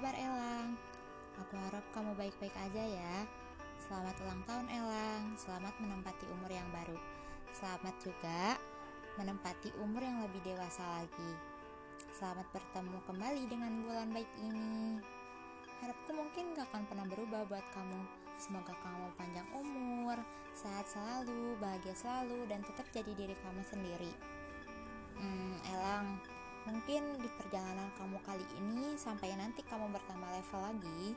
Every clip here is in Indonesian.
kabar Elang? Aku harap kamu baik-baik aja ya. Selamat ulang tahun Elang, selamat menempati umur yang baru. Selamat juga menempati umur yang lebih dewasa lagi. Selamat bertemu kembali dengan bulan baik ini. Harapku mungkin gak akan pernah berubah buat kamu. Semoga kamu panjang umur, sehat selalu, bahagia selalu, dan tetap jadi diri kamu sendiri. Hmm, Elang, mungkin di perjalanan kamu kali ini sampai nanti kamu bertambah level lagi,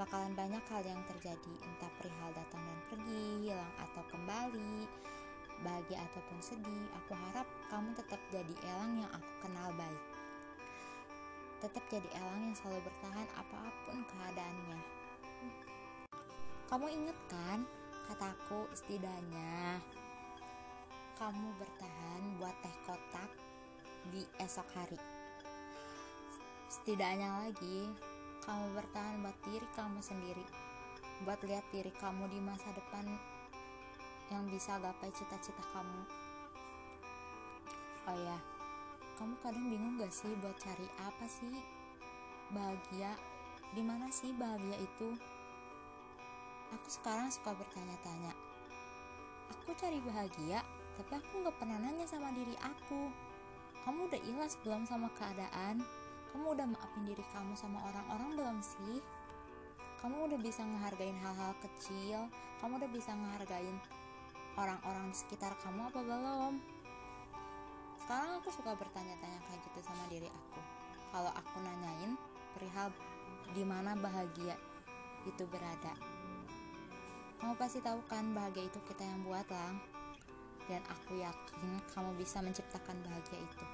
bakalan banyak hal yang terjadi, entah perihal datang dan pergi, hilang atau kembali, bahagia ataupun sedih. Aku harap kamu tetap jadi Elang yang aku kenal baik. Tetap jadi Elang yang selalu bertahan apa pun keadaannya. Kamu inget kan kataku setidaknya kamu bertahan buat teh kotak di esok hari. Setidaknya lagi, kamu bertahan buat diri kamu sendiri, buat lihat diri kamu di masa depan yang bisa gapai cita-cita kamu. Oh ya, kamu kadang bingung gak sih buat cari apa sih bahagia? Di mana sih bahagia itu? Aku sekarang suka bertanya-tanya. Aku cari bahagia, tapi aku gak pernah nanya sama diri aku. Kamu udah ikhlas belum sama keadaan? Kamu udah maafin diri kamu sama orang-orang belum sih? Kamu udah bisa ngehargain hal-hal kecil? Kamu udah bisa ngehargain orang-orang di sekitar kamu apa belum? Sekarang aku suka bertanya-tanya kayak gitu sama diri aku. Kalau aku nanyain perihal di mana bahagia itu berada. Kamu pasti tahu kan bahagia itu kita yang buat lang. Dan aku yakin kamu bisa menciptakan bahagia itu.